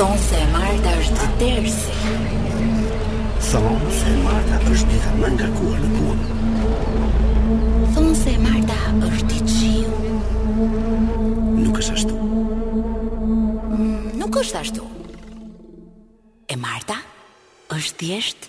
Thonë se e marta është tersi. Thonë se e marta është dita më e ngarkuar në punë. Thonë se e marta është të qiu. Nuk është ashtu. Mm, nuk është ashtu. E marta është thjesht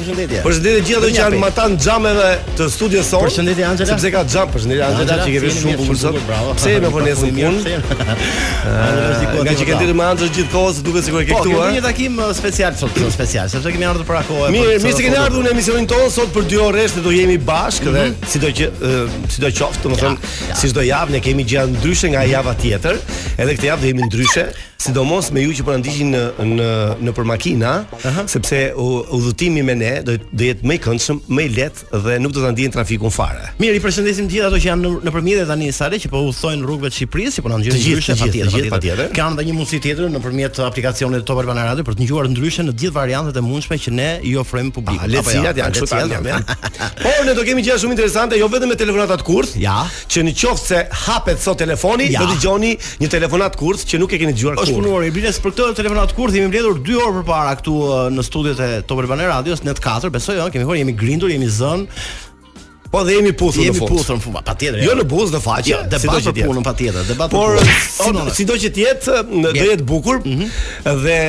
Përshëndetje. Përshëndetje të gjithë ata që janë matanë xhamave të studios sonë. Përshëndetje Anxhela. Sepse ka xham, përshëndetje Anxhela, që je veshur shumë bukur sot. Pse më po nesër në punë? Ngaqë ka ndejtur me Anxhelën gjithë kohës, duket sikur e ke po, këtu. Po, kemi një takim uh, special sot, shumë special, sepse kemi ardhur para kohe. Mirë, mirë se keni ardhur në emisionin tonë sot për 2 orë rresht do jemi bashkë dhe mhm. sido që uh, sido qoftë, domethënë, si çdo javë ne jemi gjë ndryshe nga java tjetër. Edhe këtë javë do jemi ndryshe, sidomos me ju që po na ndiqni në në nëpër makina. Aha. Sepse udhëtimi me ne do të jetë më i këndshëm, më i lehtë dhe nuk do ta ndiejnë trafikun fare. Mirë, i përshëndesim gjithë ata që janë nëpër mjete tani Sale që po udhëtojnë rrugëve të Shqipërisë, që po na ndjekin ndryshe patjetër, patjetër. Patjetër. Ka edhe një mundësi tjetër nëpërmjet aplikacionit të Top Albania Radio për të dëgjuar ndryshe në të gjithë variantet e mundshme që ne i ofrojmë publikut. Apo jo? Lehtësirat janë këto janë. Por ne do kemi gjëra shumë interesante, jo vetëm me telefonatat kurth. Ja. që në qoftë se hapet sot telefoni, ja. do të dëgjoni një telefonatë kurth që nuk e keni dëgjuar kurrë. Është punuar biles për këtë telefonatë kurth, jemi mbledhur 2 orë përpara këtu në studiot e Top Albania Radios në 4, besoj, kemi qenë jemi grindur, jemi zënë. Po dhe jemi puthur në fund. Jemi puthur në fund, patjetër. Jo në buzë, në faqe, jo, debat për punën patjetër, debat për punën. Por sido që të jetë, do jetë bukur. Mhm. Dhe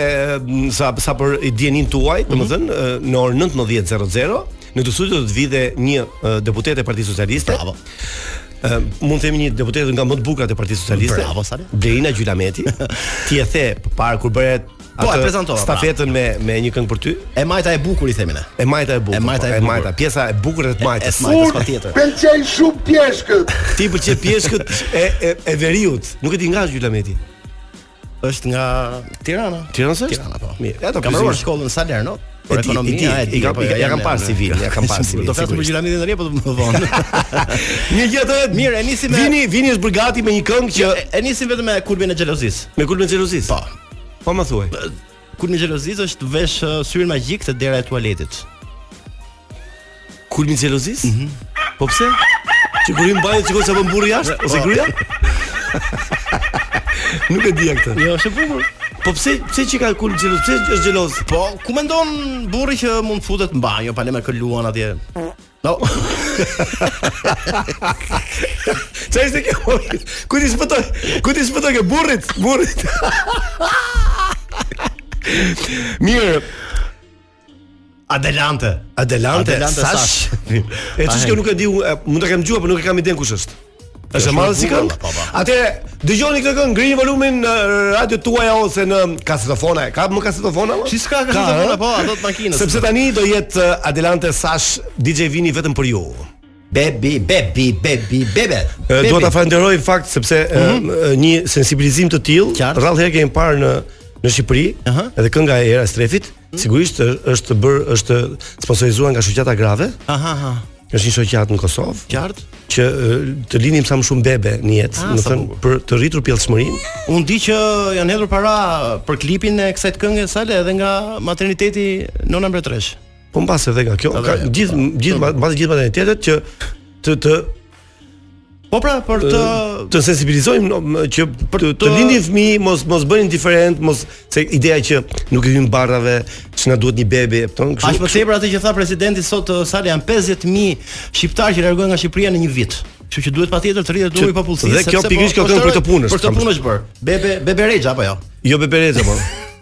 sa sa për i dijeninë tuaj, mhm. domethënë në orën 19:00 Në këtë studio do të vijë dhe një deputete e Partisë Socialiste. Bravo. Uh, mund të themi një deputete nga më të bukurat e Partisë Socialiste. Bravo, Sali. Blerina Gjylameti. Ti e the para kur bëre Po, e prezantova. Pra. Stafetën me me një këngë për ty. E majta e bukur i themi ne. E majta e bukur. E majta po, e bukur. E majta, pjesa e bukur e të majtës. E majtës patjetër. Pëlqen shumë pjeshkët. Ti pëlqen pjeshkët e e e veriut. Nuk e di nga Gjylameti. Është nga Tirana. Tirana është? Tirana po. Mirë. Ka mbaruar shkollën në Salerno. Po ekonomi ja e di. Ja po, kam parë CV-në, ia kam parë CV-në. Do flasim për Gjylametin tani apo më vonë. Mirë gjë të vet. Mirë, e nisim me Vini, Vini është bërë gati me një këngë që e nisim vetëm me kulmin e xhelozisë. Me kulmin e xhelozisë. Po. Po më thuaj. Kulmi i xhelozisë është të vësh uh, syrin magjik te dera e tualetit. Kulmi xhelozisë? Mm -hmm. Po pse? Që kur i mbajë sikur sa bën burri jashtë ose po. gruaja? Nuk e di këtë. Jo, është e bukur. Po pse pse që ka kulmi xheloz? Pse është xheloz? Po, ku mendon burri që mund të futet në banjo, pa le me kë luan atje? No. Çfarë ishte kjo? Ku të shpëtoj? Ku të shpëtoj ke burri? Burri. Mirë. Adelante. Adelante, Adelante Sash. Sash. E ç'është kjo nuk e di, mund ta kem dëgjuar, por nuk e kam idenë kush është. Është e madhe si këngë. Po, po. Atëherë dëgjoni këtë këngë, ngrini volumin në radiot tuaja ose në kasetofona. Ka më kasetofona? Si s'ka kasetofona, po, ato të makinës. Sepse tani do jetë uh, Adelante Sash DJ Vini vetëm për ju. Bebi, bebi, bebi, bebe. Do ta falenderoj në fakt sepse mhm. uh, një sensibilizim të tillë rrallë herë kemi parë në në Shqipëri, edhe kënga e Era Istrefit, mhm. sigurisht është bër është sponsorizuar nga shoqata e grave. Aha, aha. Është një shoqatë në Kosovë. Qartë. Që të lindim sa më shumë bebe në jetë, ah, domethënë për të rritur pjellshmërinë. Unë di që janë hedhur para për klipin e kësaj këngës Sale edhe nga materniteti Nëna Mbretëreshë. Po mbase edhe nga kjo, ka gjithë gjithë mbase gjithë maternitetet që të të Po pra, për të të sensibilizojmë që për të, të lindin fëmijë, mos mos bëjnë indiferentin, mos se ideja që nuk i hyn barrave, që na duhet një bebe, thon kështu. Aq më tepër atë që tha presidenti sot Sali janë 50000 shqiptarë që largohen nga Shqipëria në një vit. Kështu që duhet patjetër të rritet numri i popullsisë. Dhe kjo pikërisht po kjo këngë për këtë punë është. Për këtë punë është bër. Bebe bebe Rexha apo jo? Jo bebe Rexha po.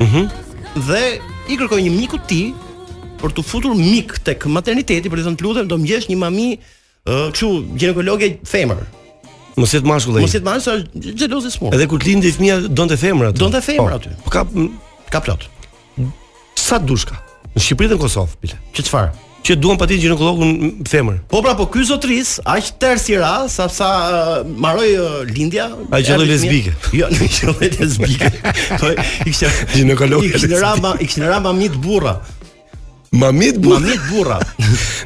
Mhm. Mm dhe i kërkoi një miku të tij për t'u futur mik tek materniteti, për t'i thënë të lutem do më gjesh një mami ë, kështu gjinekologe femër. Mos jetë mashkull ai. Mos jetë mashkull, është xheloz i smur. Edhe kur të lindi fëmia donte femër aty. Donte femër po, aty. Po ka ka plot. Sa dush ka. Në Shqipëri dhe në Kosovë, bile. Që çfarë? Që duan patjetër gjinekologun femër. Po pra, po ky zotria, aq tërë si ra, sa sa uh, maroi uh, lindja, ai qëlloi lesbike. Jo, nuk qëlloi lesbike. Po i kishte gjinekolog. I kishte ra, i kishte ra mamitë burra. Mamit burra. Mamitë burra.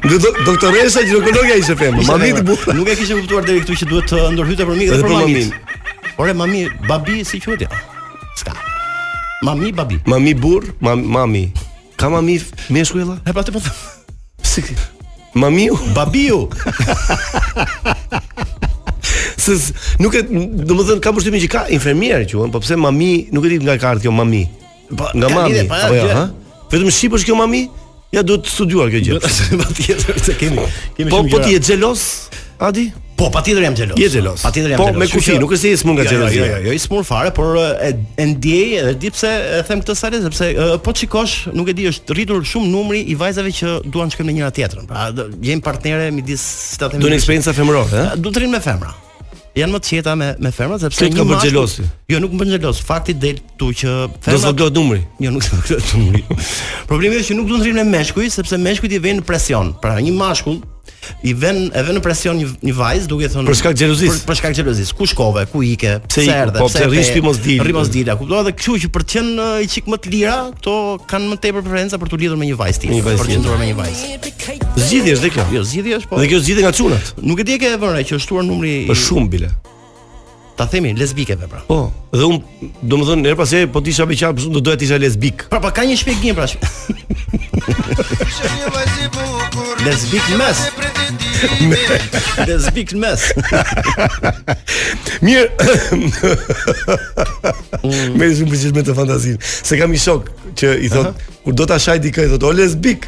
Do do doktoresha gjinekologia ishte femër. Mamitë burra. Nuk e kishte kuptuar deri këtu që duhet të ndërhyte për mik dhe për mamitë. Ore mami, babi si quhet ja? S'ka. Mami babi. Mami burr, mam, mami. Ka mami meshkuj valla? E pra të po them. Si ki? Mamiu, babiu. Se s- nuk e, domethënë kam përshtypjen që ka infermier quhen, po pse mami, nuk e di nga ka ardhur kjo mami. Po, Nga ka mami, lidhje, po, apo jo, gjë. ha? Vetëm në Shqip është kjo mami? Ja duhet studiuar kjo gjë. Patjetër se kemi kemi po, shumë gjëra. Po po ti je xheloz? Adi? Po, patjetër jam xheloz. Je xheloz. Patjetër jam xheloz. Po me kufi, nuk është se je smur nga xhelozia. Jo, jo, jo, jo, jo smur fare, por e, e ndjej edhe e di pse e them këtë Sale, sepse po shikosh, nuk e di, është rritur shumë numri i vajzave që duan të shkojnë me njëra tjetrën. Pra, jemi partnere midis tyre. Duan një eksperiencë femërore, ëh? Duan të rrinë me femra. janë më të qeta me me femrat sepse nuk bën xheloz. Jo, nuk bën xheloz. Fakti del këtu që femrat Do zgjodh numri. Jo, nuk do zgjodh numri. Problemi është që nuk duan të rrinë me meshkuj sepse meshkujt i vënë në presion. Pra një mashkull i vën e vën në presion një një vajzë duke thënë për shkak xhelozisë. Për, për shkak xhelozisë. Ku shkove? Ku ike? Pse erdhe? Po pse rrish ti mos dil? Rri mos dil. Kupton edhe kështu që për të qenë i çik më të lira, këto kanë më tepër preferenca për të lidhur me një vajzë tjetër, për të qëndruar me një vajzë. Zgjidhje është dhe kjo. Jo, zgjidhje është po. Dhe kjo zgjidhje nga çunat. Nuk e di e ke vënë që është shtuar numri i Është shumë bile. Ta themi lesbikeve pra. Po, dhe un domethënë her pas herë po të isha më qartë, do doja të isha lesbik. Pra pa ka një shpjegim pra. Lesbik mes. Lesbik mes. Mirë. Mm. Më shumë përgjithë me të fantazinë. Se kam një shok që i thot, kur do ta shaj dikë, i thot, o lesbik.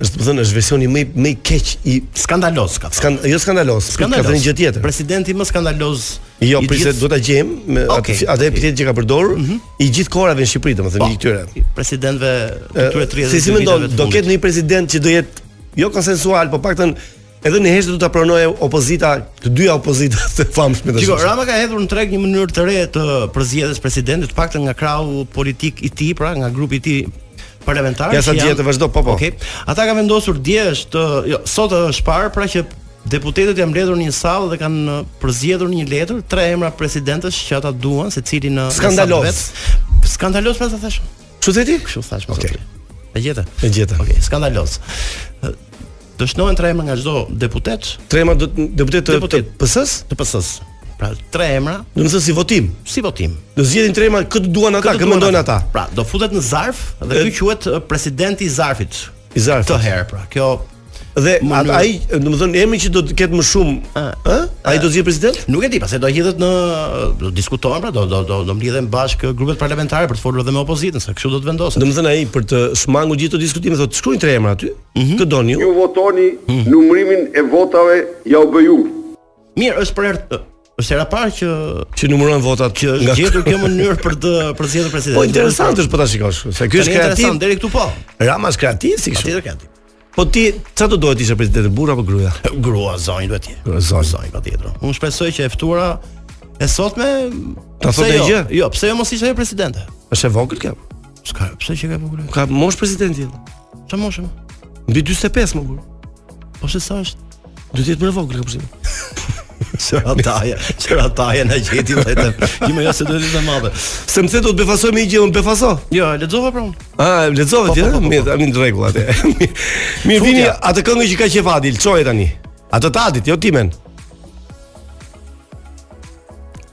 është më thënë është versioni më më i keq i skandaloz ka. Skan, jo skandaloz, skandaloz. Ka thënë një gjë tjetër. Presidenti më skandaloz. Jo, presidenti gjithë... do ta gjejmë okay, atë atë epitet që ka përdorur mm -hmm. i gjithë kohërave në Shqipëri, domethënë po, i këtyre. Presidentëve këtyre 30 vite. Si si mendon, do ketë një president që do jetë jo konsensual, po paktën Edhe në heshtje do ta pranojë opozita, të dyja opozitat e famshme të Shqipërisë. Shiko, Rama ka hedhur në treg një mënyrë të re të përzgjedhjes së presidentit, të paktën nga krahu politik i tij, pra nga grupi i tij parlamentar. Ja sa ta gjej ti vazhdo, po po. Okej. Okay. Ata kanë vendosur dje është, jo, sot është parë, pra që deputetët janë mbledhur në një sallë dhe kanë uh, përzgjedhur në një letër, tre emra presidentësh që ata duan, secili më skandaloz. Skandaloz pra sa thashë. Ç'the ti? Kështu thashë. Okej. Okay. E gjeta. E gjeta. Okej, okay, skandaloz. Do shënohen tre emra nga çdo deputet. Tre emra deputetët e PS-s? Të PS-s. Pra, tre emra, do të thotë si votim, si votim. Do zgjedhin tre emra kë të duan ata, kë mendojnë ata. Pra, do futet në zarf dhe ky quhet presidenti i zarfit. I zarfit. Atëherë, pra. Kjo dhe ai, domethënë emri që do të ketë më shumë, ë? Ai do të zgjidhet president? Nuk e di, pastaj do hidhet në do diskutohen, pra, do do do do mblidhen bashkë grupet parlamentare për të folur edhe me opozitën, se kështu do të vendosen. Domethënë ai për të shmangur gjithë këto diskutime, thotë shkruani tre emra aty. Mhm. Kë doni ju? Ju votoni, numërimin e votave jua bëj unë. Mirë, është për herë është hera e parë që që numërohen votat që është gjetur kjo mënyrë për të për të zgjedhur president. Po interesant është po ta shikosh, se ky është kreativ. Interesant deri këtu po. Rama është kreativ si kështu. Atëherë kreativ. Po ti çfarë do doje të ishte president burrë apo grua? Grua zonjë duhet të jetë. Grua zonjë zonjë patjetër. Unë shpresoj që e ftuara e sotme ta thotë jo? gjë. Jo, pse jo mos ishte ajo presidente? Është e vogël kjo. Çka, pse që ka vogël? Ka moshë presidenti. Çfarë moshë? Mbi 45 më kur. Po se sa është? Duhet të jetë më vogël kjo presidenti? Çfarë hataja? Çfarë hataja na gjeti vetëm? Ti më jashtë do të jetë më madhe. Se më the do të befasoj me një gjë, më befaso. Jo, lexova pra. Ah, lexova ti, mirë, a, në rregull atë. Mirë vini atë këngë që ka qejf Adi, lëshoje tani. Atë t'Adit, jo timen.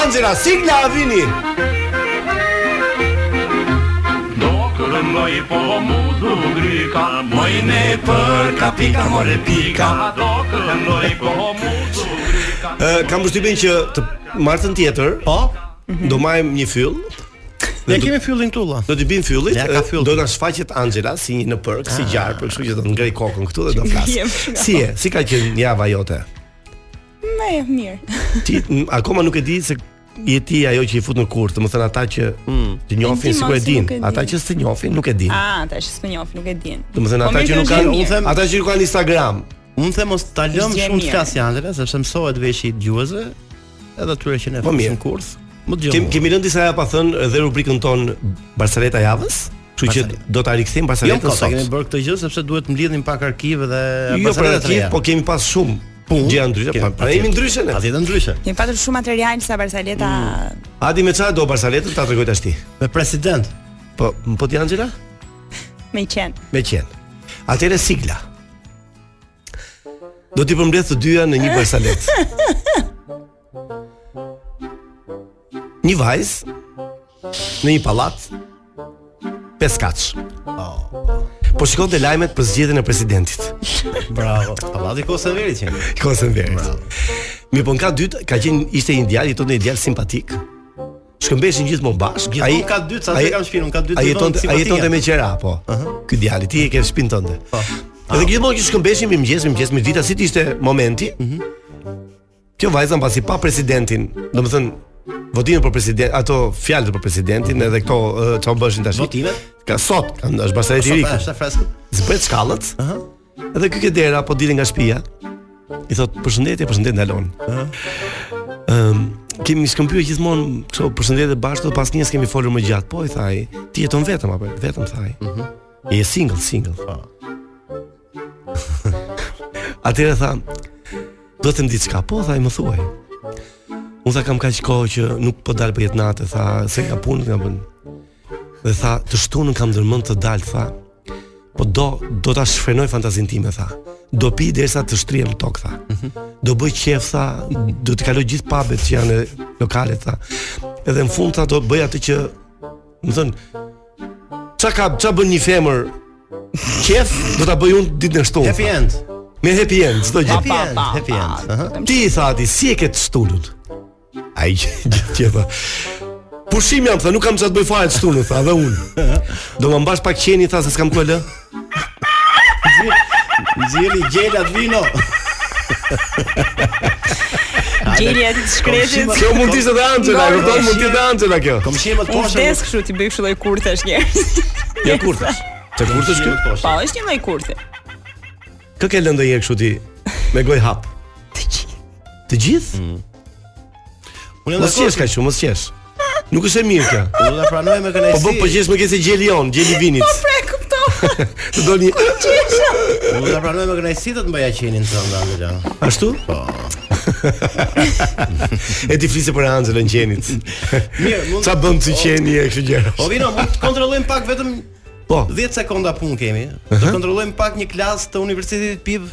Anxhela sigla vini. Doktor moj po m'u dogj gryka, moj ne po ka pika more pika. Doktor moj po m'u dogj gryka. Ë kam përshtypjen që të martën tjetër, po, mhm. do marrim një fyll. Ne kemi fyllin këtu valla. Do t'i bim fyllit. Ja ka fyll. Do na shfaqet Angela si një në përk, si ah. gjarpër, kështu që do të ngrej kokën këtu dhe do flas. Si je? Si ka qenë java jote? Më e mirë. Ti akoma nuk e di se je ti ajo që i fut në kurth, domethënë ata që mm. të njohin sikur e din, ata që s'të njohin nuk e din. Ah, ata që s'të njohin nuk e din. Domethënë po ata që nuk kanë, u them, ata që nuk kanë Instagram. Unë them mos ta lëm shumë të flasë Anxhela, sepse mësohet veshi i dëgjuesve, edhe atyre që ne po fusim kurth. Më dëgjoj. Kem kemi lënë disa javë pa thën edhe rubrikën tonë Barcaleta e javës. Kështu që do ta rikthejmë Barcaleta jo, sot. Jo, kemi bërë këtë gjë sepse duhet të mbledhim pak arkivë dhe jo, Barcaleta. Jo, po kemi pas shumë Punë. Gjëra ndryshe, pa, pra jemi ndryshe ne. Atje ndryshe. Kemi patur shumë material sa Barcaleta. Mm. Adi me çfarë do Barcaletën ta tregoj tashti? Me president. Po, po ti Anxhela? Me qen. Me qen. Atëre sigla. Do t'i përmbledh të dyja në një Barcaletë. Një vajzë në një pallat pesëkatësh. Po shikonte lajmet për zgjedhjen e presidentit. Bravo. Pallati i kohës Enverit që. Kohës Enverit. Bravo. Mirëpo kat dytë, ka qenë ishte një djalë, jetonte një djalë simpatik. Shkëmbeshin gjithmonë bashkë. Ai kat dytë, sa e kam shpinën, kat dytë. Ai jeton, ai jetonte me qera, po. Ky djalë ti e ke shpinën tënde. Po. Edhe gjithmonë që shkëmbeshin mirëmëngjes, mirëmëngjes mirëdita si të ishte momenti. Mhm. Kjo vajza mbasi pa presidentin, domethënë votimet për president, ato fjalët për presidentin edhe këto çfarë uh, bëshin tash. Votime? Ka sot, kanë është barcë i ri. Sot është fresk. Zbret shkallët. Ëh. Uh -huh. Edhe ky ke dera po dilte nga shtëpia. I thot përshëndetje, përshëndet ndalon. Ëh. Uh -huh. Ëm kemi shkëmbyer gjithmonë kështu përshëndetje bashkë, po asnjëherë s'kemi folur më gjatë. Po i tha, ti jeton vetëm apo vetëm tha ai. Ëh. Uh -huh. Je single, single. Po. Uh -huh. Atëherë tha, do të them diçka, po tha i më thuaj. Unë tha kam kaq kohë që nuk po dal për jetë nate, tha, se ka punë nga bën. Dhe tha, të shtunën kam ndërmend të dal, tha. Po do do ta shfrenoj fantazinë time, tha. Do pij derisa të shtrihem në tokë, tha. Do bëj qejf, tha, do t'i kaloj gjithë pabet që janë në lokalet, tha. Edhe në fund tha do bëj atë që, domethënë, Ça ka, ça bën një femër? Qejf, do ta bëj unë ditën e shtunë. Happy end. Me happy end, çdo gjë. Happy end, happy end. Ti tha ti, si e ke të shtunën? Ai që tha. Pushim jam, tha, nuk kam ça të bëj fare të shtunën, tha, dhe unë. Do më mbash pak qenin, tha, se s'kam ku e lë. Gjeli, gjeli, atë vino Gjelit të shkretit Kjo mund të ishte dhe Anxhela, kjo mund të ishte dhe Anxhela kjo Kom shqime të poshë Më vdes kështu t'i bëjë kështu lloj kurthesh njerëzve Ja kurth Ç'kurth është kjo? Po, po, është një lloj kurthi Kë ke lënë një herë kështu ti me gojë hapur? Të gjithë Të gjithë? Mm. Unë mos qesh kaq, mos qesh. Nuk është e mirë kjo. Unë do ta pranoj me kënaqësi. Po bëj po qesh me këtë se gjeli on, gjeli vinit. Po pra e kuptova. Të do një. Unë do ta pranoj me kënaqësi të të mbaja qenin të ndaj atë. Ashtu? Po. e t'i flisja për Anxhelën qenit. Mirë, mund. Ça bënte qeni e kështu gjëra. Po vino, mund të kontrollojmë pak vetëm Po. 10 sekonda punë kemi. Do të kontrollojmë pak një klasë të Universitetit VIP.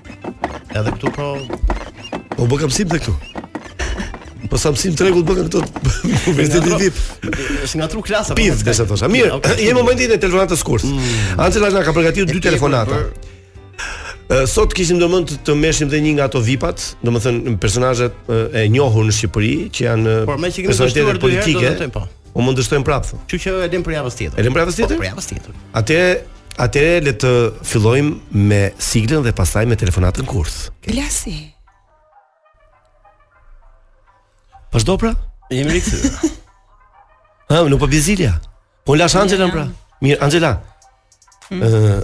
Edhe këtu pra Po bëkan mësim dhe këtu Po sa mësim të rregullt bën ky universiteti vip. Është ngatërru klasa. Pif, po, desha të thosha. Mirë, okay. jemi momentin e telefonatës kurth. Mm. Anxhela na ka përgatitur dy telefonata. Sot kishim ndërmend të merrshim dhe një nga ato vipat, domethënë personazhet e njohur në Shqipëri, që janë personazhet politike. Po. Po mund të dështojmë prapë thonë. Kështu që e lëmë për javën tjetër. E lëmë për javën po, tjetër? Për javën tjetër. Atëherë le të fillojmë me siglën dhe pastaj me telefonatën kurth. Klasi. Vazhdo pra? Jemi rikthyer. Ha, nuk po bie zilja. Po la Anxhela pra. Mirë, Anxhela. Ëh. Mm.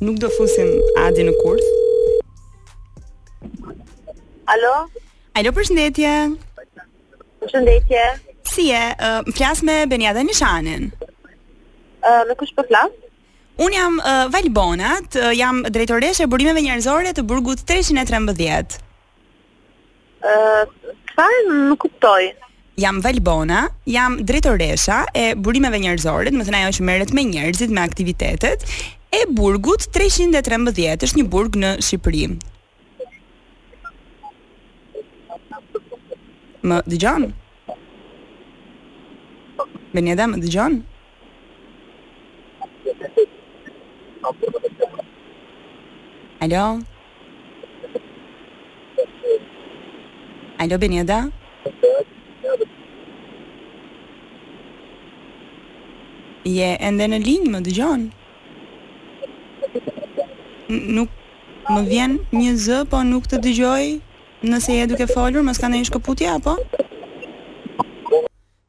Nuk do fusim Adin në kurth. Alo? Alo, përshëndetje. Përshëndetje. Si je? Uh, flas me Beniada Nishanin. Ë, uh, me kush po flas? Unë jam uh, Valbona, uh, jam drejtoreshe e burimeve njerëzore të burgut 313. Çfarë nuk kuptoj? Jam Valbona, jam drejtoresha e burimeve njerëzore, domethënë ajo që merret me njerëzit, me aktivitetet e burgut 313, është një burg në Shqipëri. Më dëgjon? Beniada, më dëgjon? Alo? Alo Benida? Je ende në linjë, më dëgjon? Nuk më vjen një zë, po nuk të dëgjoj nëse je duke folur, mos ka ndonjë shkëputje apo?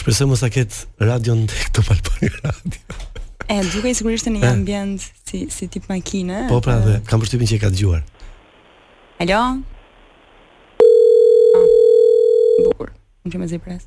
Shpresoj mos ta ket radion tek Top Albania Radio. Ë, dukej sikur ishte në një ambient si si tip makine. Po pra, dhe, kam përshtypjen që e ka dëgjuar. Alo. Ah, bukur. Unë që mezi pres.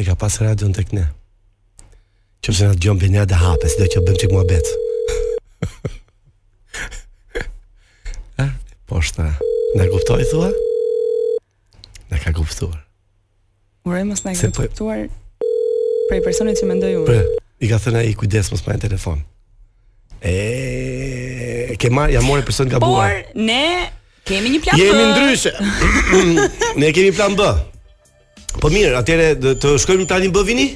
E ka pas radion tek ne. Qoftë se na dëgjon edhe një herë hape, si do që bëjmë që këmë abet. A, po shta, në kuptoj, thua? Në ka kuptuar. Ure, mos në ka po- kuptuar prej personit që mendoj unë. Pra, i ka thënë ai kujdes mos marr në telefon. E, ke marrë, e more person gabuar. Por, ne kemi një plan B. Jemi ndryshe. ne kemi plan B. Po mirë, atëre të shkojmë në planin B, Vini?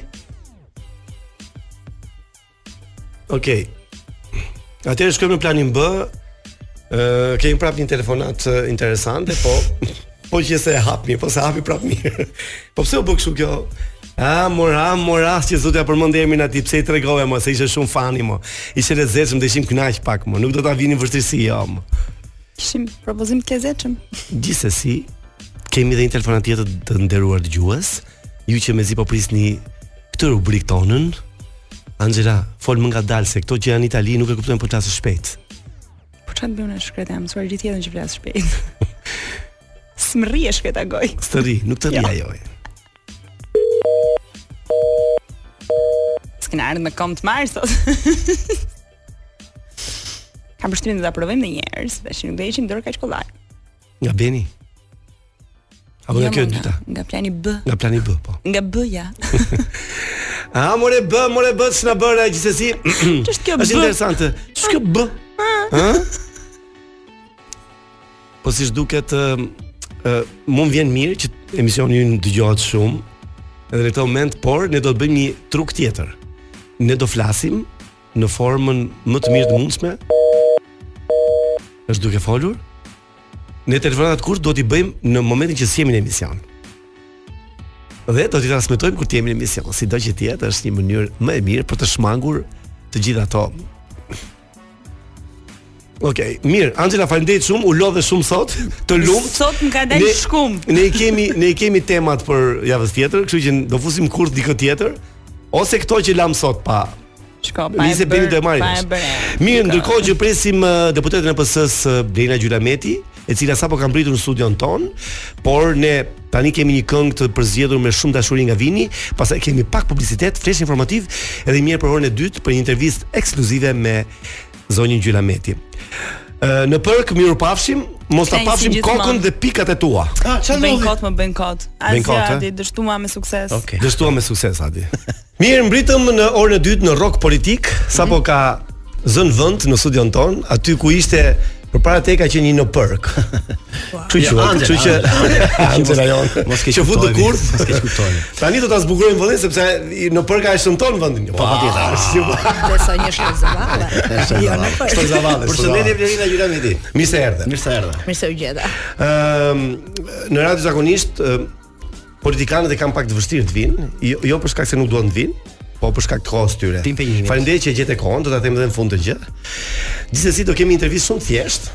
Okej. Okay. Atëre shkojmë në planin B. Ë, kemi prapë një telefonat interesante, po po që se e hapni, po se hapi prapë mirë. Po pse u bë kështu kjo? A, mora, mora, ç'e zote e përmende emrin aty, pse i tregove, mo, se ishte shumë fani, mo. Ishte i lezetshëm, dhe ishim kënaq pak, mo. Nuk do ta vinim në vështirësi, jo, mo. Kishim propozim të lezetshëm. Gjithsesi, kemi edhe një telefonat tjetër të nderuar dëgjues. Ju që mezi po prisni këtë rubrik tonën. Anxhela, fol më ngadalë se këto që janë në Itali nuk e kuptojnë po flet shpejt. Po ça të bëj unë e shkreta, jam mësuar gjithë jetën që flas shpejt. S'më rri e shkreta gojë. S'të rri, nuk të rri jo. ajo. S'ke nda mend kë të marr sot. Kam përshtypjen ta provojmë edhe një herë, sepse nuk do të heqim dorë kaq kollaj. Nga Beni. Apo jo, nga kjo e dyta. Nga plani B. Nga plani B, po. Nga B-ja. A more B, more B, s'na bëra gjithsesi. Ç'është kjo B? Është interesante. Ç'është kjo B? Ë? Po si duket ë mu më vjen mirë që emisioni ynë dëgjohet shumë edhe në këtë moment, por ne do të bëjmë një truk tjetër. Ne do flasim në formën më të mirë të mundshme. Është duke folur. Ne telefonatat kurth do t'i bëjmë në momentin që s'jemi në emision. Dhe do t'i transmetojmë kur të jemi në emision, sido që të jetë, është një mënyrë më e mirë për të shmangur të gjitha ato Okej, okay, mirë. Angela, faleminderit shumë. U lodhe shumë sot. Të lumtë. Sot më ka dalë shkum. Ne i kemi ne i kemi temat për javën tjetër, kështu që do fusim në kurth dikë tjetër ose këto që lamë sot pa. Çka pa. Nisë bini të marrësh. Mirë, ndërkohë që presim uh, deputeten e PS-së uh, Blerina Gjylameti, e cila sapo ka mbërritur në studion tonë, por ne tani kemi një këngë të përzgjedhur me shumë dashuri nga Vini, pastaj kemi pak publicitet, flesh informativ, edhe mirë për orën e dytë për një intervistë ekskluzive me zonjën Gjylameti. Ë, Në përk mirupafshim, mos ta Krenj si pafshim gjithmonë. kokën dhe pikat e tua. Ah, çfarë Më bëjnë ndodhi? kot, më bëjnë kot. Bëjnë kot, Azja e? di dështuam me sukses. Okej. Dështuam me sukses Adi. Mirë, mbërritëm në orën e dytë në Rock Politik, sapo Mhm. ka zënë vend në studion tonë, aty ku ishte përpara te ka qenë një në përk. Kështu Jo, që, Angela, kështu që Angela, Angela, Angela jonë. mos keq Që fut në kuptojmë, kurth. mos keqkuptojmë. Tani do ta zbukurojmë vendin sepse Në përka e shëmton vendin. Po patjetër. Është një shkëzavalle. Jo, në përka. Shkëzavalle. Përshëndetje Blerina Gjylameti. Mirë se erdhe. Mirë se erdhe. Mirë se u gjeta. Ëm në radio zakonisht politikanët e kanë pak të vështirë të vijnë, jo, jo për shkak se nuk duan të vijnë, po për shkak të kohës së tyre. Faleminderit që gjete kohën, do ta them edhe në fund të gjë. Gjithsesi do kemi një intervistë shumë të thjeshtë,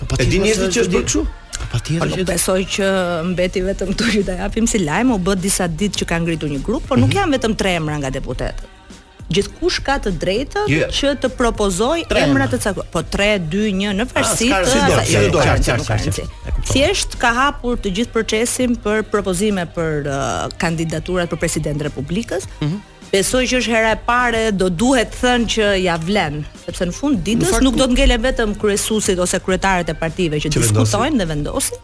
Po pa ti njerëzit që është bërë kështu? Po pa ti njerëzit. Besoj që mbeti vetëm t'jua japim si lajm, u bë disa ditë që ka ngritur një grup, por nuk mhm. janë vetëm tre emra nga deputetët. Gjithkush ka të drejtën yeah. Jo. që të propozojë emra të caktuar. Po 3, 2, 1 në varësi ah, të asaj. Do të thotë, thjesht ka hapur të gjithë procesin për propozime për uh, kandidaturat për president të Republikës. Mm -hmm. Besoj që është hera e parë e do duhet thënë që ia vlen, sepse në fund të ditës fakt, nuk do të ngelen vetëm kryesuesit ose kryetarët e partive që, që diskutojnë dhe vendosin,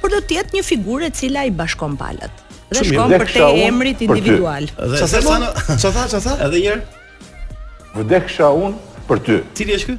por do të jetë një figurë e cila i bashkon palët. Dhe shkon përtej emrit individual. Dhe sa sa sa sa sa edhe një herë. Vdeksha unë për ty. Cili është ky?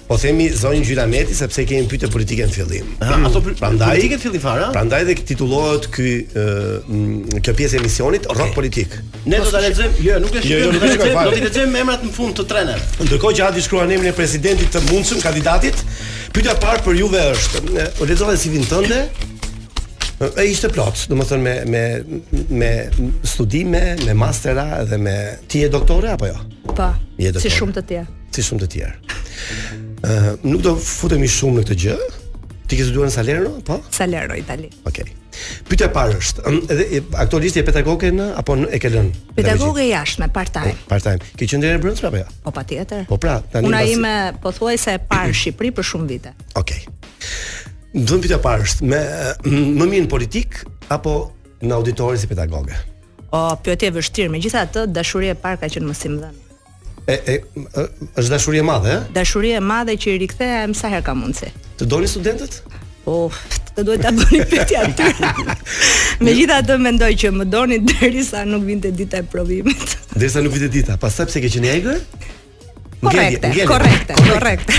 Po themi zonjë Gjylameti sepse kemi pyetje politike në fillim. Ha, ato mm, prandaj politikën fillim fare. Prandaj dhe titullohet ky kjo pjesë e emisionit okay. Rock Politik. Ne do ta lexojmë, jo, nuk e jo, jo, shikoj. Jo, do të lexojmë emrat në fund të treneve. Ndërkohë që Adi shkruan emrin e presidentit të mundshëm kandidatit, pyetja e parë për juve është, unë lexova CV-në tënde? E ishte plot, domethënë me, me, me studime, me mastera dhe me... Ti je doktore, apo jo? Pa, po, si shumë të tjerë. si shumë të tjerë. Ë, uh, nuk do futemi shumë në këtë gjë. Ti ke studiuar në Salerno, po? Salerno, Itali. Okej. Okay. Pyetja e parë është, ëm, edhe aktualisht je pedagoge në apo në, e ke lënë? Pedagoge e jashtme, part-time. Po, part-time. Ke qenë dhe e brendshme apo jo? Ja? Po patjetër. Po pra, tani. Puna ime pothuajse e parë Shqipëri për shumë vite. Okej. Okay. Do të pyetja e parë është, me më mirë në politikë apo në auditor si pedagoge? O, pyetje e vështirë, megjithatë dashuria e parë ka qenë mësimdhënia. E, e, e është dashuri e madhe, ë? Dashuri e madhe që i rikthehem sa herë ka mundsi. Të donin studentët? Oh, të duhet t'ua bëni pyetjen atyre. Megjithatë mendoj që më donin derisa nuk vinte dita e provimit. derisa nuk vinte dita, pastaj pse ke qenë e egër? Korrekte, korrekte, korrekte.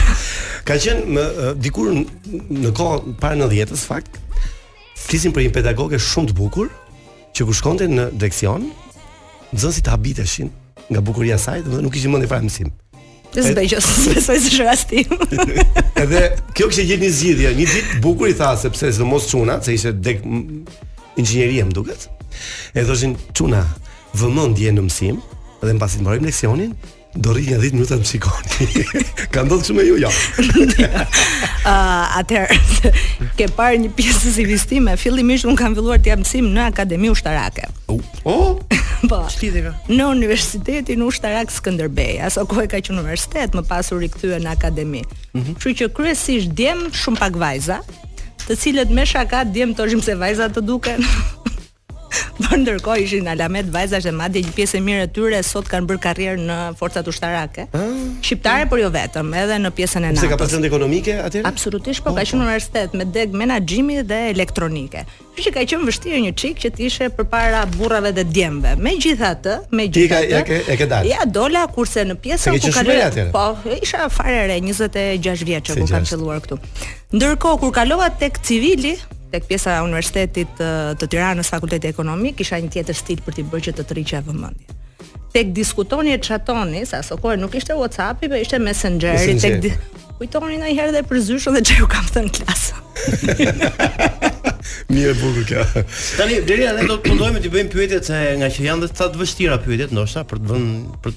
Ka qenë dikur në kohë para 90-s fakt. Flisim për një pedagoge shumë të bukur, që kur shkonte në leksion, nxënësit habiteshin nga bukuria e saj dhe nuk kishin mendje fare në mësim. S'besoj, s'besoj se është rasti. Edhe kjo kishte gjetë një zgjidhje, një ditë bukur i tha sepse sidomos çuna, se ishte degë inxhinierie më duket. E u thoshte çuna, vëmendje në mësim dhe mbasi të mbarojmë leksionin, Do rri nja 10 minuta më shikoni. Ka ndodhur me ju kjo. Ë, atëherë ke parë një pjesë të CV-së time, fillimisht un kam filluar të jap mësim në Akademi Ushtarake. Oh, oh? po. Çlidhe ka. Në Universitetin Ushtarak Skënderbej, aso kohë ka qenë universitet, më pas u rikthye në akademi. Mhm. Kështu mm -hmm. që kryesisht djem shumë pak vajza, të cilët me shaka djemtë thoshin s'ka vajza të duken. Por ndërkohë ishin alamet vajzash dhe madje një pjesë e mirë e tyre sot kanë bërë karrierë në forcat ushtarake. Shqiptare, por jo vetëm, edhe në pjesën e NATO-s. Pse ka pasur ekonomik atje? Absolutisht, po, po ka qenë po. universitet me degë menaxhimi dhe elektronike. Kështu që ka qenë e vështirë një çik që të ishe përpara burrave dhe djemve. Megjithatë, megjithatë. Ti ia ke, ia ke dalë. Ia dola kurse në pjesën ku kaloj. Po, isha fare e re 26 vjeçe kur kam filluar këtu. Ndërkohë kur kalova tek civili, tek pjesa e Universitetit të Tiranës Fakulteti Ekonomik kisha një tjetër stil për t'i bërë që të tërhiqja vëmendje. Tek diskutoni e çatoni, se asokohe nuk ishte WhatsApp-i, por ishte Messenger-i, tek di... kujtoni ndonjëherë dhe për zyshën dhe ç'ju kam thënë në klasë. Mirë e bukur kjo. Tani deri ne do të mundohemi të bëjmë pyetjet se nga që janë dhe sa të vështira pyetjet ndoshta për të vënë për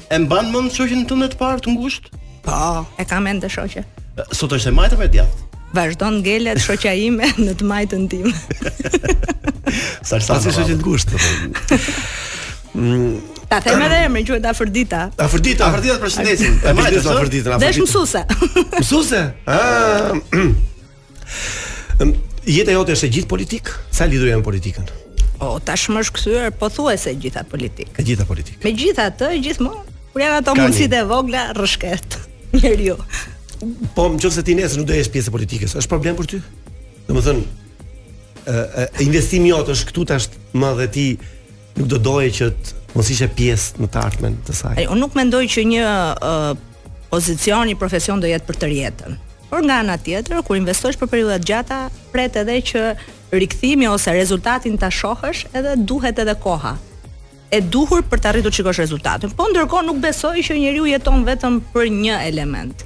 E mban mend shoqen tënde të parë të ngushtë? Po, e kam ende shoqe. Sot është e majtë apo e djathtë? Vazhdon ngelet shoqja ime në të majtën time. Sa sa si shoqe të ngushtë. Ta them edhe emrin, quhet Afërdita. Afërdita, Afërditën e përshëndesim. E majtë është Afërdita, Afërdita. Dhe është mësuese. Mësuese? Ah. Jeta jote është e gjitha politikë? Sa e lidhur je me politikën? Po, tashmë është kthyer pothuajse e gjitha politikë. E gjitha politikë. Megjithatë, gjithmonë kur janë ato mundësitë e vogla, rrëshket. Njeriu. Po, nëqoftëse ti nesër nuk do të jesh pjesë e politikës, është problem për ty? Domethënë, ë investimi jot është këtu tashmë dhe ti Nuk do doje që të mos ishe pjesë në të ardhmen të saj. Unë nuk mendoj që një uh, pozicion, një profesion do jetë për tërë jetën. Por nga ana tjetër, kur investosh për periudha të gjata, pret edhe që rikthimi ose rezultatin ta shohësh, edhe duhet edhe koha e duhur për të arritur të shikosh rezultatin. Po ndërkohë nuk besoj që njeriu jeton vetëm për një element.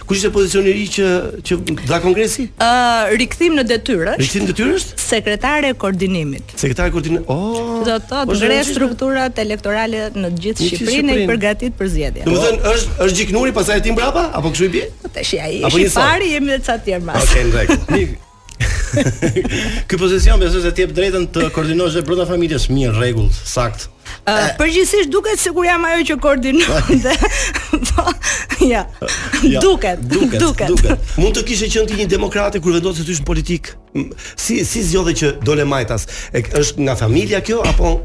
Kush ishte pozicioni i ri që të dha kongresi? Ë uh, rikthim në detyrë. Rikthim detyrë është? Sekretare e koordinimit. Sekretare e koordinimit. Oh. Do të thotë ngre strukturat elektorale në gjithë Shqipërinë e përgatit për zgjedhje. Do të thotë është është Gjiknuri pasaj ti mbrapa apo kështu i bie? Po tash ai. Apo i pari jemi ca tjerë pas. Okej, okay, Ky pozicion besoj se të jep drejtën të koordinosh edhe brenda familjes mirë, rregull, sakt. Uh, përgjithsisht duket sikur jam ajo që koordinon. Po, ja. ja. Duket, duket, duket. Duket. Mund të kishe qenë ti një demokrate kur vendose të hysh në politikë. Si si zgjodhe që dole majtas? E, është nga familja kjo apo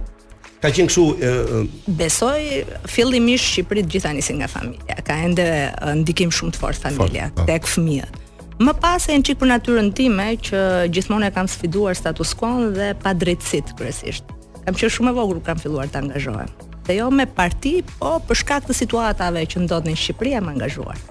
Ka qenë kështu e, e... Besoj fillimisht Shqipëri të gjitha nisin nga familja. Ka ende ndikim shumë të fortë familja fort, po. tek fëmijët. Më pas edhe një çikë për natyrën time që gjithmonë e kam sfiduar status quo dhe padrejtësitë kryesisht. Kam qenë shumë e vogël kur kam filluar të angazhohem. Dhe jo me parti, po për shkak të situatave që ndodhnin në Shqipëri jam angazhuar.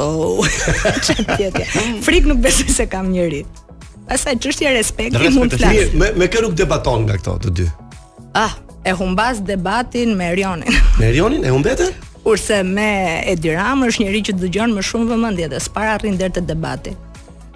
Oh, çfarë Frikë nuk besoj se kam njeri. Pastaj çështja e respektit mund të flas. Me me kë nuk debaton nga këto të dy? Ah, e humbas debatin me Erionin. Me Erionin e humbet ë? Kurse me Edi Ramën është njeri që dëgjon me shumë vëmendje dhe s'para arrin deri te debati.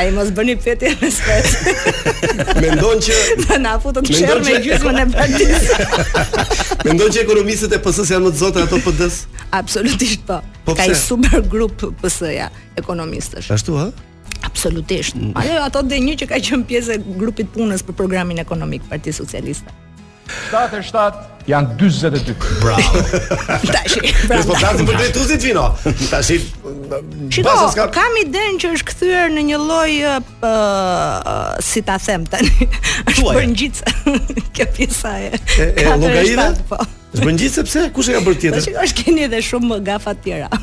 Ai mos bëni pyetje me skos. Mendon që na na futën sherr me gjysmën e partisë. Mendon që ekonomistët e PS-së janë më të zotë se ato PD-s? Absolutisht po. po Ka super grup PS-ja ekonomistësh. Ashtu ha? Absolutisht. Mm. Jua thotë dhe një që ka qenë pjesë e grupit punës për programin ekonomik Partisë Socialiste. 7 e 7 janë 42. Bravo. Tashi. Ne po flasim për drejtuesit vino. Tashi. Shiko, ka... kam idenë që është kthyer në një lloj uh, si ta them tani. Është bërë ngjitëse. Kjo pjesa e. E, e llogarive? Po. Është bërë ngjitëse se kush e ka bërë tjetër? Tashi është keni edhe shumë gafa të tjera.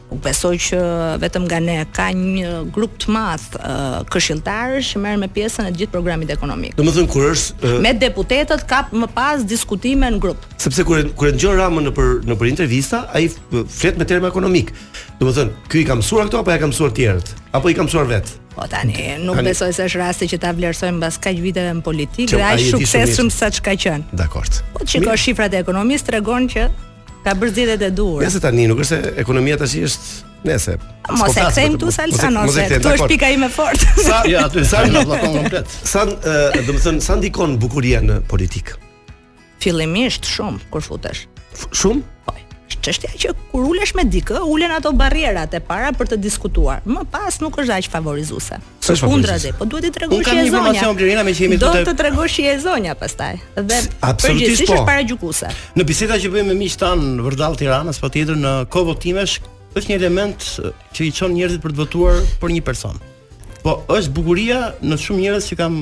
Unë besoj që vetëm nga ne ka një grup të madh këshilltarësh që merren me pjesën e gjithë programit ekonomik. Domethënë kur është uh... me deputetët ka më pas diskutime në grup. Sepse kur kur e dëgjon Ramën nëpër nëpër intervista, ai flet me terma ekonomik. Domethënë, ky i ka mësuar këto apo ia kanë mësuar tjerët? Apo i ka mësuar vetë? Po tani, nuk tani, besoj se është rasti që ta vlerësojmë mbas kaq viteve në politikë dhe aq i suksesshëm sa ç'ka qenë. Dakord. Po shiko shifrat e ekonomisë tregon që Ka bërë zgjedhjet e duhura. Nëse tani nuk është se ekonomia tashi është nëse. Mos e kthejmë këtu sa nëse këtu është pika ime fort. Sa ja aty sa më bllokon komplet. Sa domethënë sa ndikon bukuria në politikë. Fillimisht shumë kur futesh. Shumë? Po. Çështja që kur ulesh me dikë, ulen ato barrierat e para për të diskutuar. Më pas nuk është aq favorizuese. Përkundrazi dhe, po duhet të tregosh që je e zonja. Unë kam një informacion Blerina meqë jemi këtu. Do të tregosh që je e zonja pastaj. Dhe absolutisht po. Është paragjykuese. Në biseda që bëjmë me miq tanë vërdall Tiranës, patjetër në kohë votimesh, është një element që i çon njerëzit për të votuar për një person. Po është bukuria në shumë njerëz që kam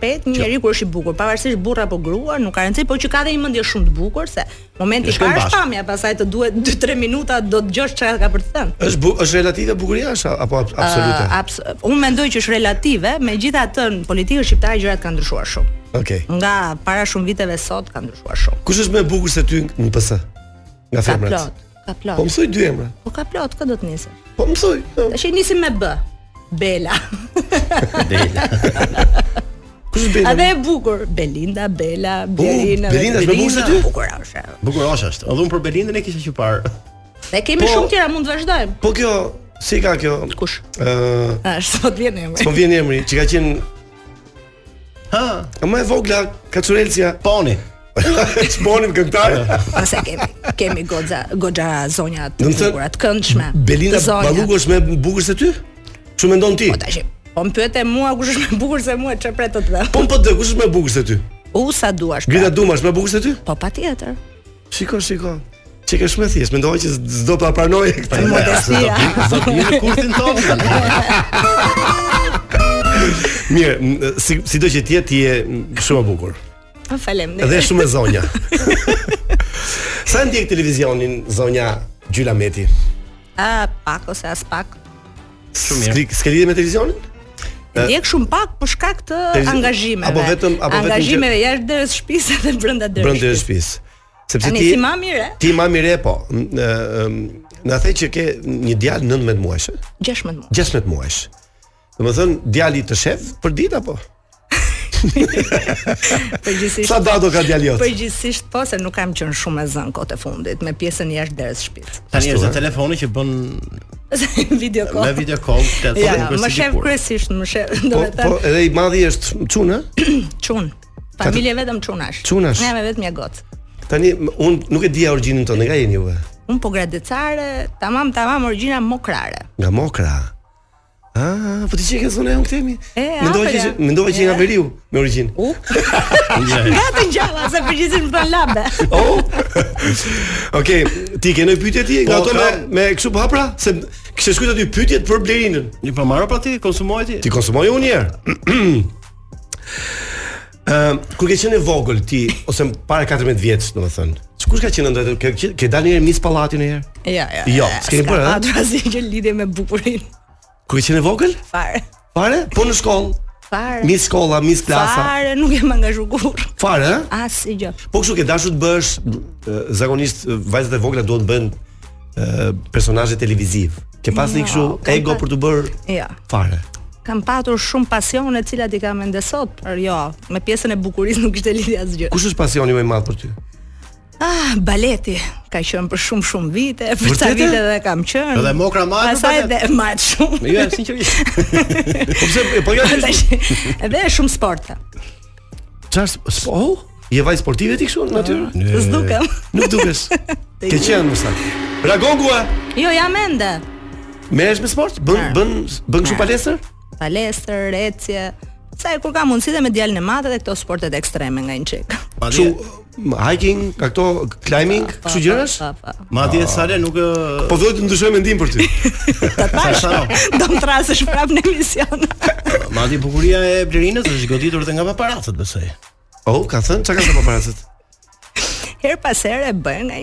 Pyet, një njeri kur është i bukur, pavarësisht burrë apo grua, nuk ka rëndësi, por që ka dhe një mendje shumë të bukur se momenti i parë është pamja, pastaj të duhet 2-3 minuta do të dëgjosh çfarë ka për të thënë. Është bu, është relative bukuria është apo absolute? Uh, abs unë mendoj që është relative, megjithatë në politikën shqiptare gjërat kanë ndryshuar shumë. Okej. Okay. Nga para shumë viteve sot kanë ndryshuar shumë. Kush është më e bukur se ty në PS? Nga femrat. Ka plot. Po më thuaj dy emra. Po ka plot, kë do të nisë? Po më thuaj. Tash i nisim me B. Bela. Bela. Kush është Bela? Ah dhe e bukur, Belinda, Bela, po, Belinda. Belinda është më e bukur se ty? Bukur është. Bukur është ashtu. Edhe unë për Belindën e kisha që parë. Ne kemi po, shumë të tjera, mund të vazhdojmë. Po kjo, si ka kjo? Kush? Ëh. Uh, s'po vjen emri. S'po vjen emri, që ka qenë Ha, më e vogla Kaçurelcia. Poni. Çmonin këngëtar. Pastaj kemi kemi goxha goxha zonja të bukura të këndshme. Belinda Balluku është më e bukur se ty? Ç'mendon ti? Po tash. Po më pyete mua kush është më e bukur se mua çfarë pret të them. Po po kush është më e bukur se ty? U sa duash. Pra. Grida Duma është më e bukur se ty? Po patjetër. Shiko, shiko. Ç'e ke shumë thjesht, mendova që s'do ta pranoje këtë. Modestia. Do të në kursin tonë. Mirë, si sido që të jetë ti je shumë e bukur. Po faleminderit. Dhe shumë e zonja. Sa e ndjek televizionin zonja Gjylameti? A pak ose aspak. Shumë mirë. S'ke lidhje me televizionin? Ndjek shumë pak për shkak të angazhimeve. Apo vetëm apo vetëm angazhimeve jashtë derës së shtëpisë dhe brenda derës. Brenda derës së shtëpisë. Sepse ti je mami e re? Ti mami e re po. Na the që ke një djalë 19 muajsh. 16 muaj. 16 muajsh. Domethën djali të shef përditë apo? Përgjithsisht. Sa dado ka djali jot? Përgjithsisht po se nuk kam qenë shumë e zënë kohët e fundit me pjesën jashtë derës shtëpisë. Tani është telefoni që bën video call. Me video call të thonë ja, kërsi. Më shef kryesisht, më shef, po, domethënë. Po, po, edhe i madhi është çun, ë? Çun. Familje vetëm çunash. Çunash. Ne jam vetëm një gocë. Tani un nuk e di origjinën tënde, nga jeni juve? Un pogradecare, tamam tamam origjina mokrare. Nga Mokra. Ah, po ti çike ke zonë e unë të themi. Mendova që që- mendova që nga veriu me origjinë. U. Nga të ngjalla, se përgjithësisht më thon labe. Oh. Okej, ti ke ndonjë pyetje ti nga Po, ato i kam. me kështu po hapra se kishe shkruar aty pyetjet për Blerinën. Një pa merri pra ti, konsumoji ti. T'i konsumoj unë një herë. Ëm, kur ke qenë e vogël ti ose para 14 vjeç, domethënë. Ç'kush ka qenë ndaj ke qenë- ke dalë një herë mis pallati një herë? Jo, jo. Jo, s'ke bërë, ha? Atë asnjë gjë lidhje me bukurinë. Kur ke qenë e vogël? Fare. Fare? Po në shkollë. Fare. Mis shkolla, mis klasa. Fare, nuk jam angazhu kurrë. Fare, ha? Asnjë gjë. Po kështu ke dashur të bëhesh ë, zakonisht ë, vajzat e vogla duan të bëhen personazhe televizive. Ke pas një kështu ego për t'u bërë? Jo. Jo. Fare. Kam patur shumë pasione të cilat i kam ende sot, por jo, me pjesën e bukurisë nuk kishte lidhje asgjë. Kush është pasioni më i madh për ty? Ah, baleti ka qenë për shumë shumë vite, për sa vite edhe kam qenë. Edhe motra më e madhe. Pastaj dhe më atë shumë. Jo, sinqerisht. Po pse po jo atë? Edhe shumë sporte. Ças, oh, je vajzë sportive ti kështu në natyrë? Ah, s'dukem. Nuk dukesh. Ke qenë më sa. Ragogua. Jo, jam ende. Merresh me sport? Bën ah. bën bën kështu ah. palestër? Palestër, ecje. Sa herë kur ka mundësi dhe me djalin e madh edhe këto sportet ekstreme nga një çik. Kështu hiking, ka këto climbing, po, kështu po, gjërash? Po, po, po. Madje ah. Sale nuk Po do të ndryshoj mendim për ty. Ta thashë. Do më thërrasësh prapë në emision. Madje bukuria e Blerinës është goditur edhe nga paparacët, besoj. Oh, ka thënë çka ka thënë paparacët? Her pas herë e bëjnë nga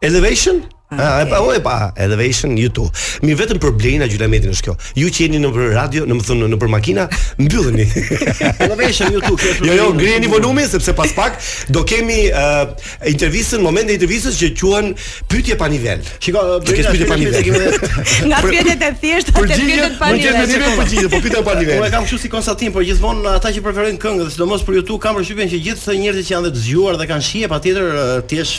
Elevation? Ah, okay. Ah, e pa, pa, Elevation U2. Mi vetëm për Blerina Gjylametin është kjo. Ju që jeni në radio, domethënë nëpër makina, mbylleni. Elevation U2. Jo, jo, ngrijeni volumin sepse pas pak do kemi uh, intervistën, momentin e intervistës që quhen pyetje pa nivel. Shiko, do kesh pyetje pa nivel. Nga pyetjet e thjeshta te pyetjet pa nivel. Përgjigjet me nivel përgjigje, po pyetja pa nivel. Unë kam kështu si konstatim, por gjithmonë ata që preferojnë këngë, sidomos për U2, kam përshtypjen që gjithë njerëzit që janë të zgjuar dhe kanë shije patjetër ti jesh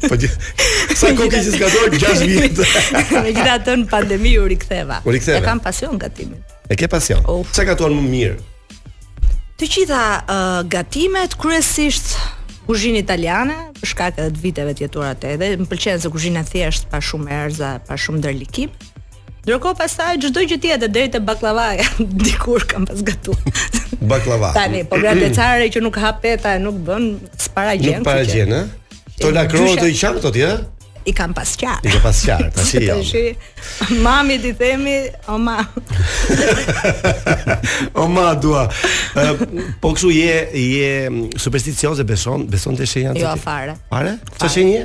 Po di. Sa kohë ke qenë skator? 6 vjet. Megjithatë në pandemi u riktheva. U riktheva. E kam pasion gatimin. E ke pasion. Çka gatuan më mirë? Të gjitha uh, gatimet kryesisht kuzhinë italiane, për shkak edhe të viteve të jetuara atje dhe më pëlqen se kuzhinë e thjeshtë pa shumë erëza, pa shumë ndërlikim. Ndërkohë pastaj çdo gjë tjetër deri te baklavaja dikur kam pas gatu. Baklava. Tani po gradecare që nuk hap peta e nuk bën, s'para gjen. Nuk para gjen, ë? Dollakro do i qan këto ti, ë? I kam pas qarë. I kam pas qarë, tash i jam. Mamit i themi, o ma. o ma dua. Po kështu je je supersticioze beson, beson te shenjat. Jo fare. Fare? Sa shenjë?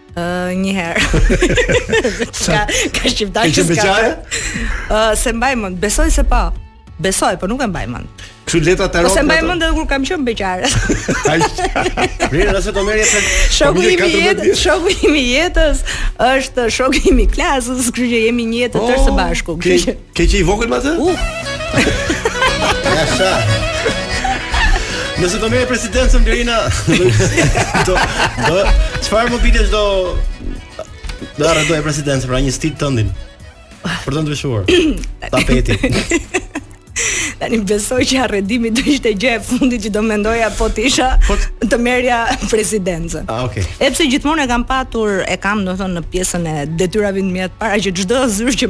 Uh, një herë. ka ka shqiptar që ka. Uh, se mbaj mend, besoj se po. Besoj, po nuk e mbaj mend. Kështu le ta të rrokë. Po se mbaj mend edhe kur kam qenë beqare. Mirë, nëse do merrje për po shoku i jetës, shoku im i jetës është shoku im i klasës, kështu që jemi një jetë të tërë së bashku, kështu që Që i vogël me atë? Uh. Asha. Nëse do merrje presidencën Blerina, do do çfarë mobilesh do ta arredoje presidencën pra një stil tëndin. Për të ndryshuar. Tapeti. Tani besoj që arredimi do ishte gjë e fundit që do mendoja po të isha po të merrja presidencën. Ah, okay. Edhe pse gjithmonë e kam patur, e kam domethënë në pjesën e detyrave të mia të para që çdo zyrë që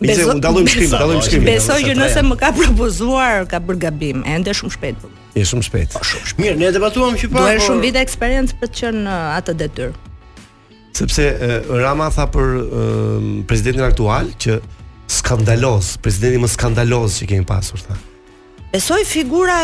Bezo, ndalojmë shkrim, ndalojmë shkrim. Besoj që nëse më ka propozuar, ka bërë gabim, ende shumë shpejt. Është shumë shpejt. Po, shumë shpejt. Mirë, ne debatuam që para. Duhen shumë vite eksperiencë për të qenë në atë detyrë. Sepse Rama tha për presidentin aktual që skandaloz, presidenti më skandaloz që kemi pasur tha. Besoj figura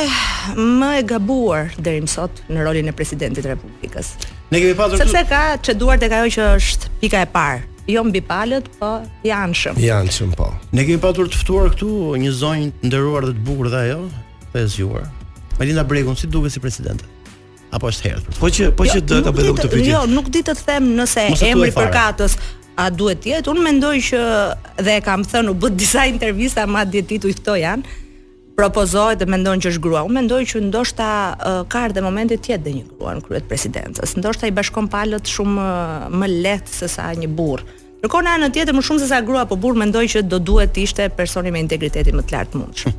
më e gabuar deri më sot në rolin e presidentit të Republikës. Ne kemi pasur sepse ka çeduar tek ajo që është pika e parë, jo mbi palët, po i anshëm. I anshëm po. Ne kemi patur të ftuar këtu një zonjë të nderuar dhe të bukur dhe ajo, e zgjuar. Majlinda Bregun si të duket si presidente? apo është herët. Po që po që jo, do ta bëj këtë pyetje. Jo, nuk di ta them nëse emri përkatës a duhet të jetë. Unë mendoj që dhe e kam thënë, u bë disa intervista madje ditët këto janë propozohet dhe mendon që është grua. Unë mendoj që ndoshta uh, ka ardhur momenti të jetë dhe një grua në krye të presidencës. Ndoshta i bashkon palët shumë uh, më lehtë se sa një burrë. Ndërkohë në anën tjetër më shumë se sa grua apo burrë mendoj që do duhet të ishte personi me integritetin më të lartë të mundshëm.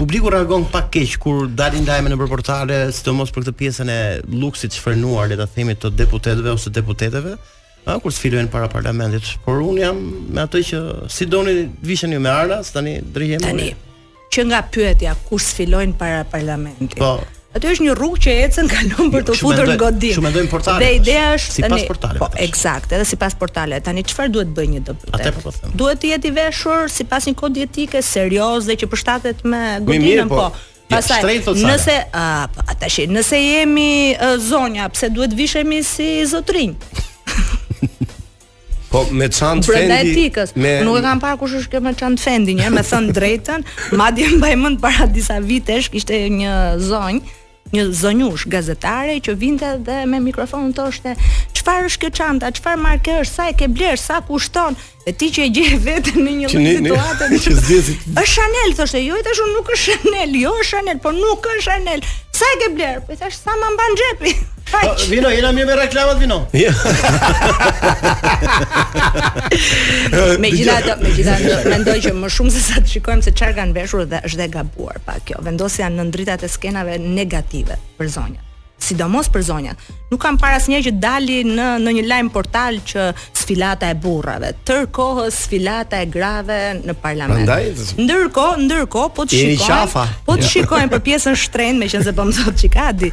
Publiku reagon pak keq kur dalin lajme nëpër portale, sidomos për këtë pjesën e luksit të shfrenuar, le ta themi të deputetëve ose deputeteve, ha kur sfilojnë para parlamentit. Por unë jam me atë që si do vishen me arna, tani drejtojmë. Tani që nga pyetja kur sfilojnë para parlamentit. Po. Aty është një rrugë që ecën kalon për t'u futur në godinë. Shumë mendojnë portale. Dhe ideja është sipas portaleve. Po, eksakt, edhe sipas portaleve. Tani çfarë duhet të bëjë një deputet? Atë po, po them. Duhet të jetë i veshur sipas një kodi etike serioze që përshtatet me godinën, po. po. Pastaj, nëse a po, tash, nëse jemi zonja, pse duhet të vishemi si zotërinj? Po me çantë Fendi. Brenda etikës. Me... Nuk e kam parë kush është kjo me çantë Fendi, me thënë të drejtën, madje mbaj mend para disa vitesh kishte një zonjë, një zonjushë gazetare që vinte dhe me mikrofonin thoshte çfarë është kjo çanta, çfarë marke është, sa e ke blerë, sa kushton, e ti që e gjen veten në një lloj situate. Është Chanel thoshte, jo i thashë nuk është Chanel, jo është Chanel, po nuk është Chanel. Sa e ke blerë? Po i thashë sa ma mban xhepi. Faq. Vino, jena mirë me reklamat vino. Megjithatë, megjithatë mendoj që më shumë se sa të shikojmë se çfarë kanë veshur dhe është dhe e gabuar prapë kjo. Vendosja në ndritat e skenave negative për zonjën sidomos për zonjat. Nuk kam parë asnjë që doli në në një lajm portal që sfilata e burrave, tërë kohës sfilata e grave në parlament. Prandaj, ndërkohë, ndërkohë po të shikojmë, po të shikojmë për pjesën e shtrenjtë, meqense po më thotë Çikadi,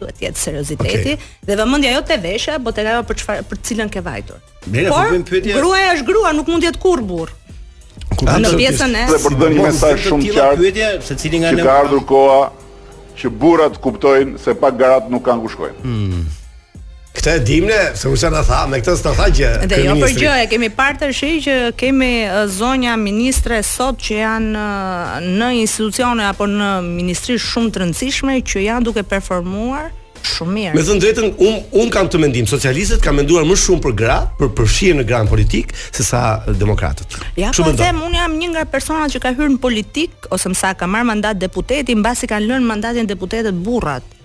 duhet të jetë serioziteti okay. dhe vëmendja jo te veshja, por tek ajo për çfarë për cilën ke vajtur. Mirë, po bëjmë pyetje. Gruaja është grua, nuk mund të jetë kurrë burrë. Kur në pjesën e për të dhënë një mesazh shumë të qartë. Pyetje, se cili nga ne ka ardhur koha që burrat kuptojnë se pa gratë nuk kanë ku shkojnë. Hmm. Këtë e dimë ne, se kush na tha, me këtë s'na tha gjë. Dhe jo për gjë, e kemi parë tash që kemi zonja ministre sot që janë në institucione apo në ministri shumë të rëndësishme që janë duke performuar shumë mirë. Me thënë të drejtën, un un kam këtë mendim, socialistët kanë menduar më shumë për gra, për përfshirjen e grave në politikë se sa demokratët. Ja, po them, un jam një nga personat që ka hyrë në politikë ose më saktë ka marrë mandat deputeti, mbasi kanë lënë mandatin deputetët burrat.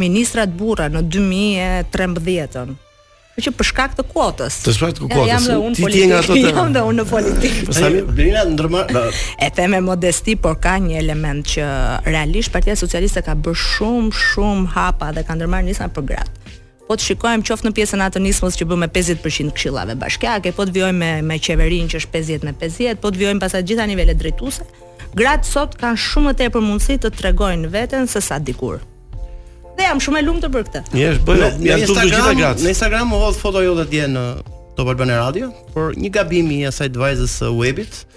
ministrat burra në 2013-ën. Po që për shkak të kuotës. Për shkak të kuotës. Jam dhe unë në politikë. Ti je nga ato të. Jam dhe unë në politikë. Po sa Brina ndërma. E them me modesti, por ka një element që realisht Partia Socialiste ka bërë shumë shumë hapa dhe ka ndërmarrë nisma për gratë. Po të shikojmë qoftë në pjesën e asaj nismës që bëmë me 50% këshillave bashkiake, po të vijojmë me me qeverinë që është 50 me 50, po të vijojmë pastaj të gjitha nivelet drejtuese. Gratë sot kanë shumë më tepër mundësi të tregojnë veten se sa dikur. Dhe jam shumë e lumtur për këtë. Një është bëjë, janë të gjitha gratë. Në Instagram u hodh foto jote dje në Top Albania Radio, por një gabim i asaj vajzës së webit,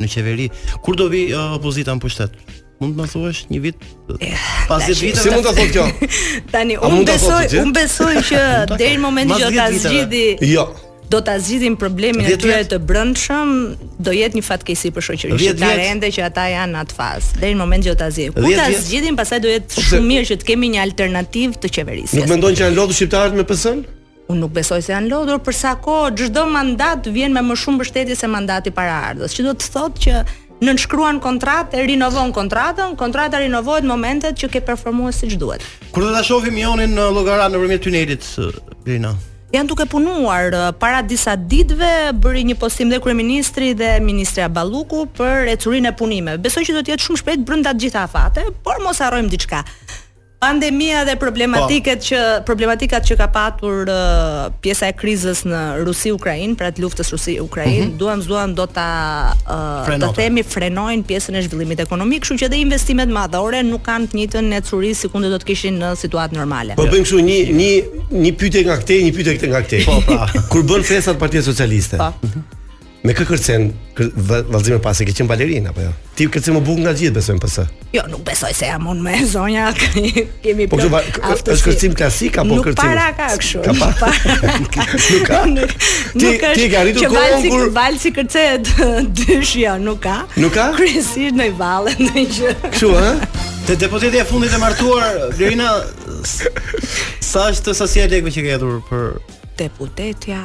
në qeveri. Kur do vijë uh, opozita në pushtet? Mund të më thuash një vit eh, pas 10 viteve. Si mund ta thotë kjo? Tani unë besoj, unë besoj që deri në momentin që ta zgjidhin. Jo. Do ta zgjidhin problemin e tyre të brendshëm, do jetë një fatkeqësi për shoqërinë shqiptare ende që ata janë në atë fazë. Deri në momentin që ta zgjidhin. Kur ta zgjidhin, pastaj do jetë shumë mirë që të kemi një alternativë të qeverisjes. Nuk mendon që janë lodhur shqiptarët me PS-n? Unë nuk besoj se janë lodhur për sa kohë çdo mandat vjen me më shumë mbështetje se mandati paraardhës, që do të thotë që nënshkruan kontratë e rinovon kontratën, kontrata rinovohet në momentet që ke performuar siç duhet. Kur do ta shohim Jonin në Llogara nëpërmjet tunelit, Rina? Janë duke punuar para disa ditëve bëri një postim dhe kryeministri dhe ministrja Balluku për ecurinë e punimeve. Besoj që do të jetë shumë shpejt brenda të gjitha afateve, por mos harrojmë diçka. Pandemia dhe problematiket që problematikat që ka patur uh, pjesa e krizës në Rusi-Ukrainë, pra të luftës Rusi-Ukrainë, mm -hmm. duam s'duam do ta uh, do të themi frenojnë pjesën e zhvillimit ekonomik, kështu që edhe investimet madhore nuk kanë të njëjtën ecuri sikundër do të kishin në situatë normale. Po bëjmë kështu një një një pyetje nga këtej, një pyetje këtej nga këtej. Po, pra, kur bën festat Partia Socialiste. Po. Mhm. Me kë kërcen vallëzim pasi ke qen balerin apo jo? Ti kërcen më bukur nga gjithë besojmë PS. Jo, nuk besoj se jam unë me zonja. Kemi po, plot. Po është kërcim klasik apo kërcim? Nuk para ka kështu. Ka pa. Nuk ka. Ti ti ke arritur kohën kur valsi kërcehet dysh jo, nuk ka. Nuk ka. Kryesisht në valle ndonjë gjë. Kështu ë? Te deputeti e fundit e martuar Lerina sa është sasia e lekëve që ke hedhur për deputeten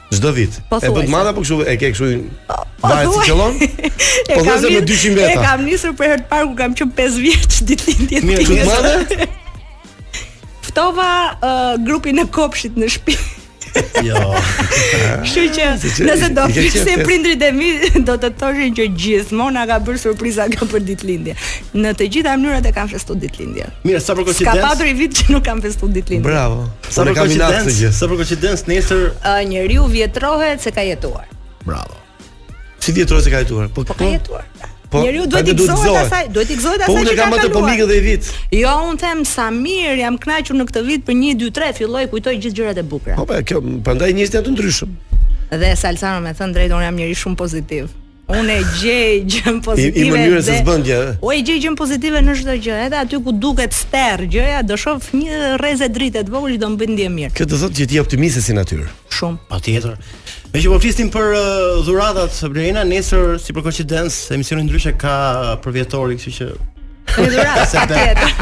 Çdo vit. Po e bën të madhe apo kështu e ke kështu po, po vaje si qëllon? Po do të me 200 veta. E kam nisur për herë të parë kur kam qenë 5 vjeç ditëlindje. Mirë, çu madhe? Ftova uh, grupin e kopshit në shtëpi. Jo. Kështu që nëse do të flisnin prindrit e mi, do të thoshin që gjithmonë na ka bërë surpriza kjo për ditëlindje. Në të gjitha mënyrat e kanë festuar ditëlindjen. Mirë, sa për koincidencë? Ka patur një vit që nuk kam festuar ditëlindjen. Bravo. Sa për koincidencë, sa për koincidencë nesër ë njeriu vjetrohet se ka jetuar. Bravo. Si vjetrohet se ka jetuar? Po, po ka po. jetuar. Po, njeriu duhet të gëzohet asaj, duhet të gëzohet po, asaj. Po unë kam atë po më ikën dhe një vit. Jo, un them sa mirë jam kënaqur në këtë vit për 1 2 3 filloj e kujtoj gjithë gjërat e bukura. Po, po kjo prandaj njerëzit janë të ndryshëm. Dhe Salsano me thën të drejtën, un jam njeri shumë pozitiv. Unë e gjej gjën pozitive. I, i mënyrës së s'bën gjë. Unë e gjej gjën pozitive në çdo gjë, edhe aty ku duket sterr gjëja, do shoh një rreze drite të vogël që do më bëjë të ndihem mirë. Kjo do thotë që ti je optimiste si natyrë. Shumë. Patjetër. Meqë po flisnim për uh, dhuratat Blerina, nesër si për koincidencë emisioni ndryshe ka përvjetorin, kështu që Një dhuratë, patjetër.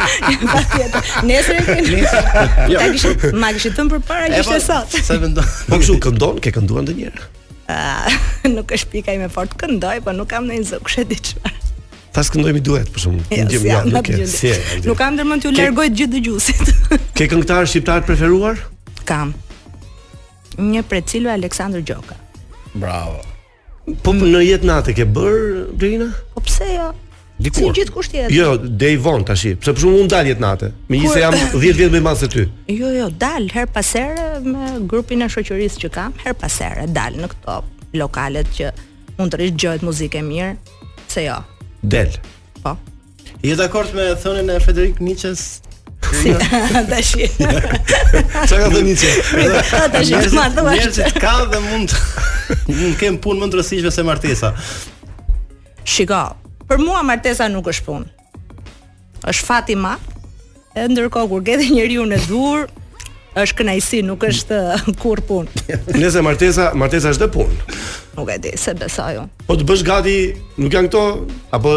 Patjetër. Nesër e keni. Nesër. Jo. Ta kishë, ma kishe thënë më përpara, kisha sot. Se me ndonë. Po kështu, këndon, ke kënduar ndonjëherë. Uh, nuk është pika ime fort këndoj, po nuk kam ndonjë zë kush e di çfarë. Ta këndojmë një duet për shumë. Ja, jo, ja, nuk, e, si, nuk kam ndërmend t'ju largoj të gjithë dëgjuesit. Ke këngëtar shqiptar të preferuar? Kam. Një prej cilëve Aleksandër Gjoka. Bravo. Po ndonjë jetë nate ke bër Blerina? Po pse jo? Dikur. Si gjithkush tjetër. Jo, deri von tash. Pse për shembull un dal jetë nate. Megjithëse jam 10 vjet më i madh se ty. Jo, jo, dal her pas here me grupin e shoqërisë që kam, her pas here dal në këto lokalet që mund të dëgjohet muzikë e mirë. Pse jo. Del. Po. Je dakord me thënien e Frederik Nietzsche's Si, tash. Ça ka thënë Nietzsche? Tash i kam thënë. Njerëzit ka dhe mund të mund të kenë punë më të rëndësishme se martesa. Shiko, për mua martesa nuk është punë. Është fat i madh. E ndërkohë kur ke dhe njeriun e duhur, është kënaqësi, nuk është kurr punë. Nëse martesa, martesa është dhe punë. Nuk e di, s'e besoj unë. Po të bësh gati, nuk janë këto apo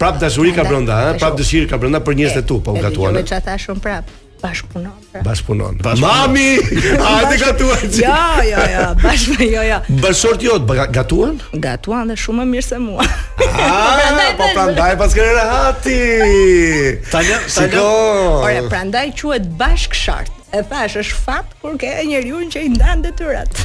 prap dashuri ka brenda, ha, prap dëshirë ka brenda për njerëzit e tu, po u gatuan. Vetë çfarë thashë unë prap. Bashkëpunon. Pra. Bashkëpunon. Mami, a e gatuan? Jo, jo, jo, bashkë, jo, jo. Bashkëshorti jot, gatuan? Gatuan dhe shumë më mirë se mua. Ah, po prandaj paske rehati. Tani, tani. Ore, prandaj quhet bashkëshort. E thashë, është fat kur ke njeriun që i ndan detyrat.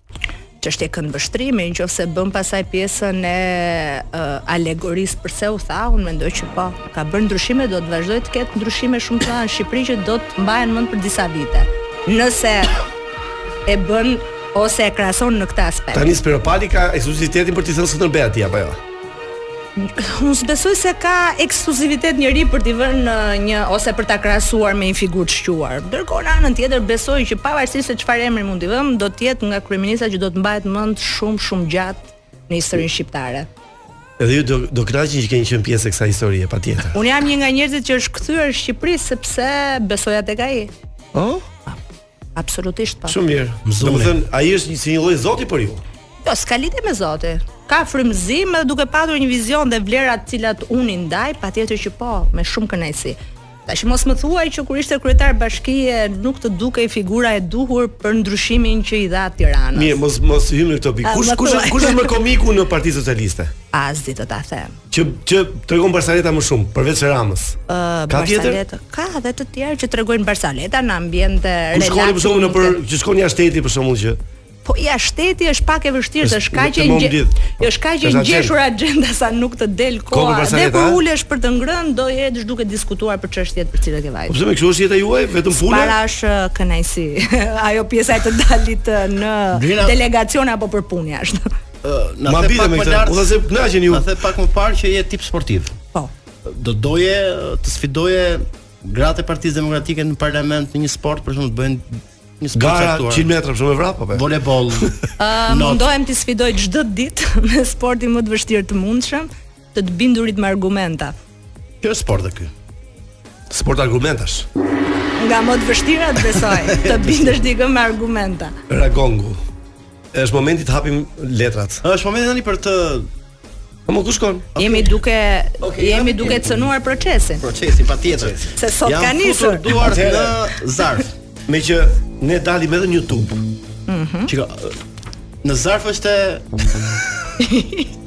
çështje këndvështrimi qoftë se bën pastaj pjesën e uh, alegorisë përse u tha, unë mendoj që po, ka bërë ndryshime, do të vazhdojë të ketë ndryshime shumta në Shqipëri që do të mbahen mend për disa vite. Nëse e bën ose e krahason në këtë aspekt. Tani Spiropali ka ekskluzivitetin për të thënë Skënderbe atij apo jo? Unë s'besoj se ka ekskluzivitet njeri për t'i vënë emër ose për ta krahasuar me një figurë të shquar. Ndërkohë në anën tjetër besoj që pavarësisht se çfarë emri mund t'i vëmë, do të jetë nga kryeministrat që do të mbahet mend shumë shumë gjatë në historinë shqiptare. Edhe ju do kënaqeni që keni qenë pjesë e kësaj historie patjetër. Unë jam një nga njerëzit që është kthyer në Shqipëri sepse besoja tek ai. Ëh? Oh? Absolutisht po. Shumë mirë. Domethënë, ai është një si një lloj zoti për ju. Po, s'ka lidhje me zotin. Ka frymëzim edhe duke patur një vizion dhe vlera të cilat unë i ndaj, patjetër që po, me shumë kënaqësi. Tash mos më thuaj që kur ishte kryetar bashkie nuk të dukej figura e duhur për ndryshimin që i dha Tiranës. Mirë, mos mos hyjmë në këtë pikë. Kush kush kush është më komiku në Partinë Socialiste? A s'di të ta them. Që që tregon barsaleta më shumë përveç Ramës. Uh, ka tjetër? Ka edhe të tjerë që tregojnë barsaleta në ambiente relaksuese. Shkoni për shembull nëpër, që shkon jashtë shteti për shembull që Po jashtë shteti është pak e vështirë se është kaq e ngje jo është kaq e ngjeshur agenda sa nuk të del koha dhe kur ulesh për të ngrënë do jetë duke diskutuar për çështjet për të cilat ke vajt. Po pse më kështu është jeta juaj vetëm puna? Para është uh, kënaqësi. Ajo pjesa e të dalit uh, në delegacion apo për punë jashtë. Na Më binde me këtë. Unë thashë kënaqeni ju. Na the pak më parë që je tip sportiv. Po. Do doje të sfidoje gratë e Partisë Demokratike në parlament në një sport për shembull të bëjnë një sport gara aktuar. 100 metra për shembull vrap apo? Volejboll. Ëh, mundohem t'i sfidoj çdo ditë me sportin më të vështirë të mundshëm. Të të bindurit me argumenta. Qenka sport dhe ky. Sport argumentash. Nga më të vështirat besoj, të bindesh dikë me argumenta. Ragongu. Është momenti të hapim letrat. Është momenti tani për të Po më kush kon? Okay. Jemi duke okay, jemi ja, duke cënuar procesin. Procesin patjetër. Se sot ka nisur duart në zarf. Meqë ne dalim edhe në YouTube. Mhm. Mm që në zarf është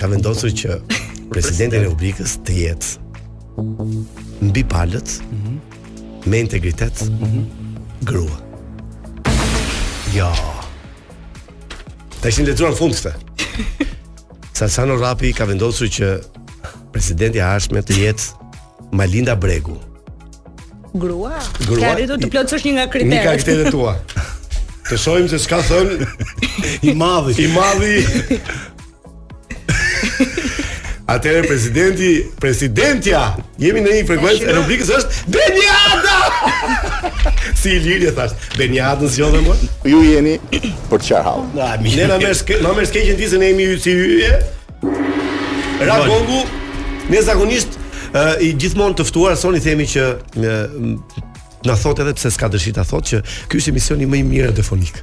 ka vendosur që presidenti i Republikës të jetë mbi palët mm -hmm. me integritet mm -hmm. grua. Jo. Ta kishin lexuar fund këtë. Salsano Rapi ka vendosur që presidenti i ardhshëm të jetë Majlinda Bregu. Grua? Grua? Ke arritur të plotësosh një nga kriteret. Një nga kriteret e tua. Të shohim se çka thënë i madhi. I madhi. Atëherë presidenti, presidentja, jemi në një frekuencë e rubrikës është Beniada. si Ilir thashë, Beniadën zgjodhe më? Ju jeni për të qarë hallë. Na mi. Ne na merr ske, na merrsh të keqen ti se ne jemi si yje. Zakonisht, ne zakonisht uh, gjithmonë të ftuarit tonë i themi që uh, na thotë edhe pse s'ka dëshirë ta thotë që ky është emisioni më i mirë radiofonik.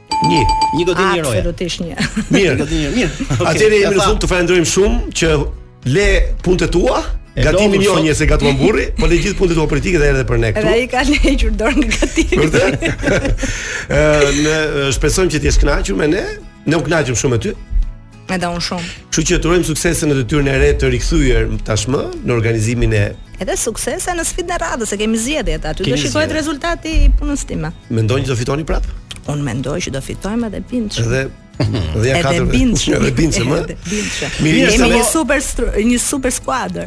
Një, një godinë një roje. Absolutisht një. Mirë, godinë një. Mirë. Okay. Atëherë jemi në fund, të falenderojmë shumë që le punët e tua. Gatimi jo një se gatuan burri, po le gjithë punët e tua politike dhe erdhe për ne këtu. Edhe ai ka hequr dorë nga gatimi. Vërtet. Ëh, ne shpresojmë që të jesh kënaqur me ne. Ne u kënaqëm shumë me ty. Edhe unë shumë. Kështu që të urojmë suksese në detyrën e re të rikthyer tashmë në organizimin e Edhe suksese në sfidën e radhës, se kemi zgjedhjet aty. Do shikohet rezultati i punës time. Mendoni që do fitoni prap? Unë mendoj që do fitojmë edhe bindshëm. Edhe dhe ja katër. Edhe bindshëm. Edhe bindshëm. Mirë, jemi një super një super skuadër.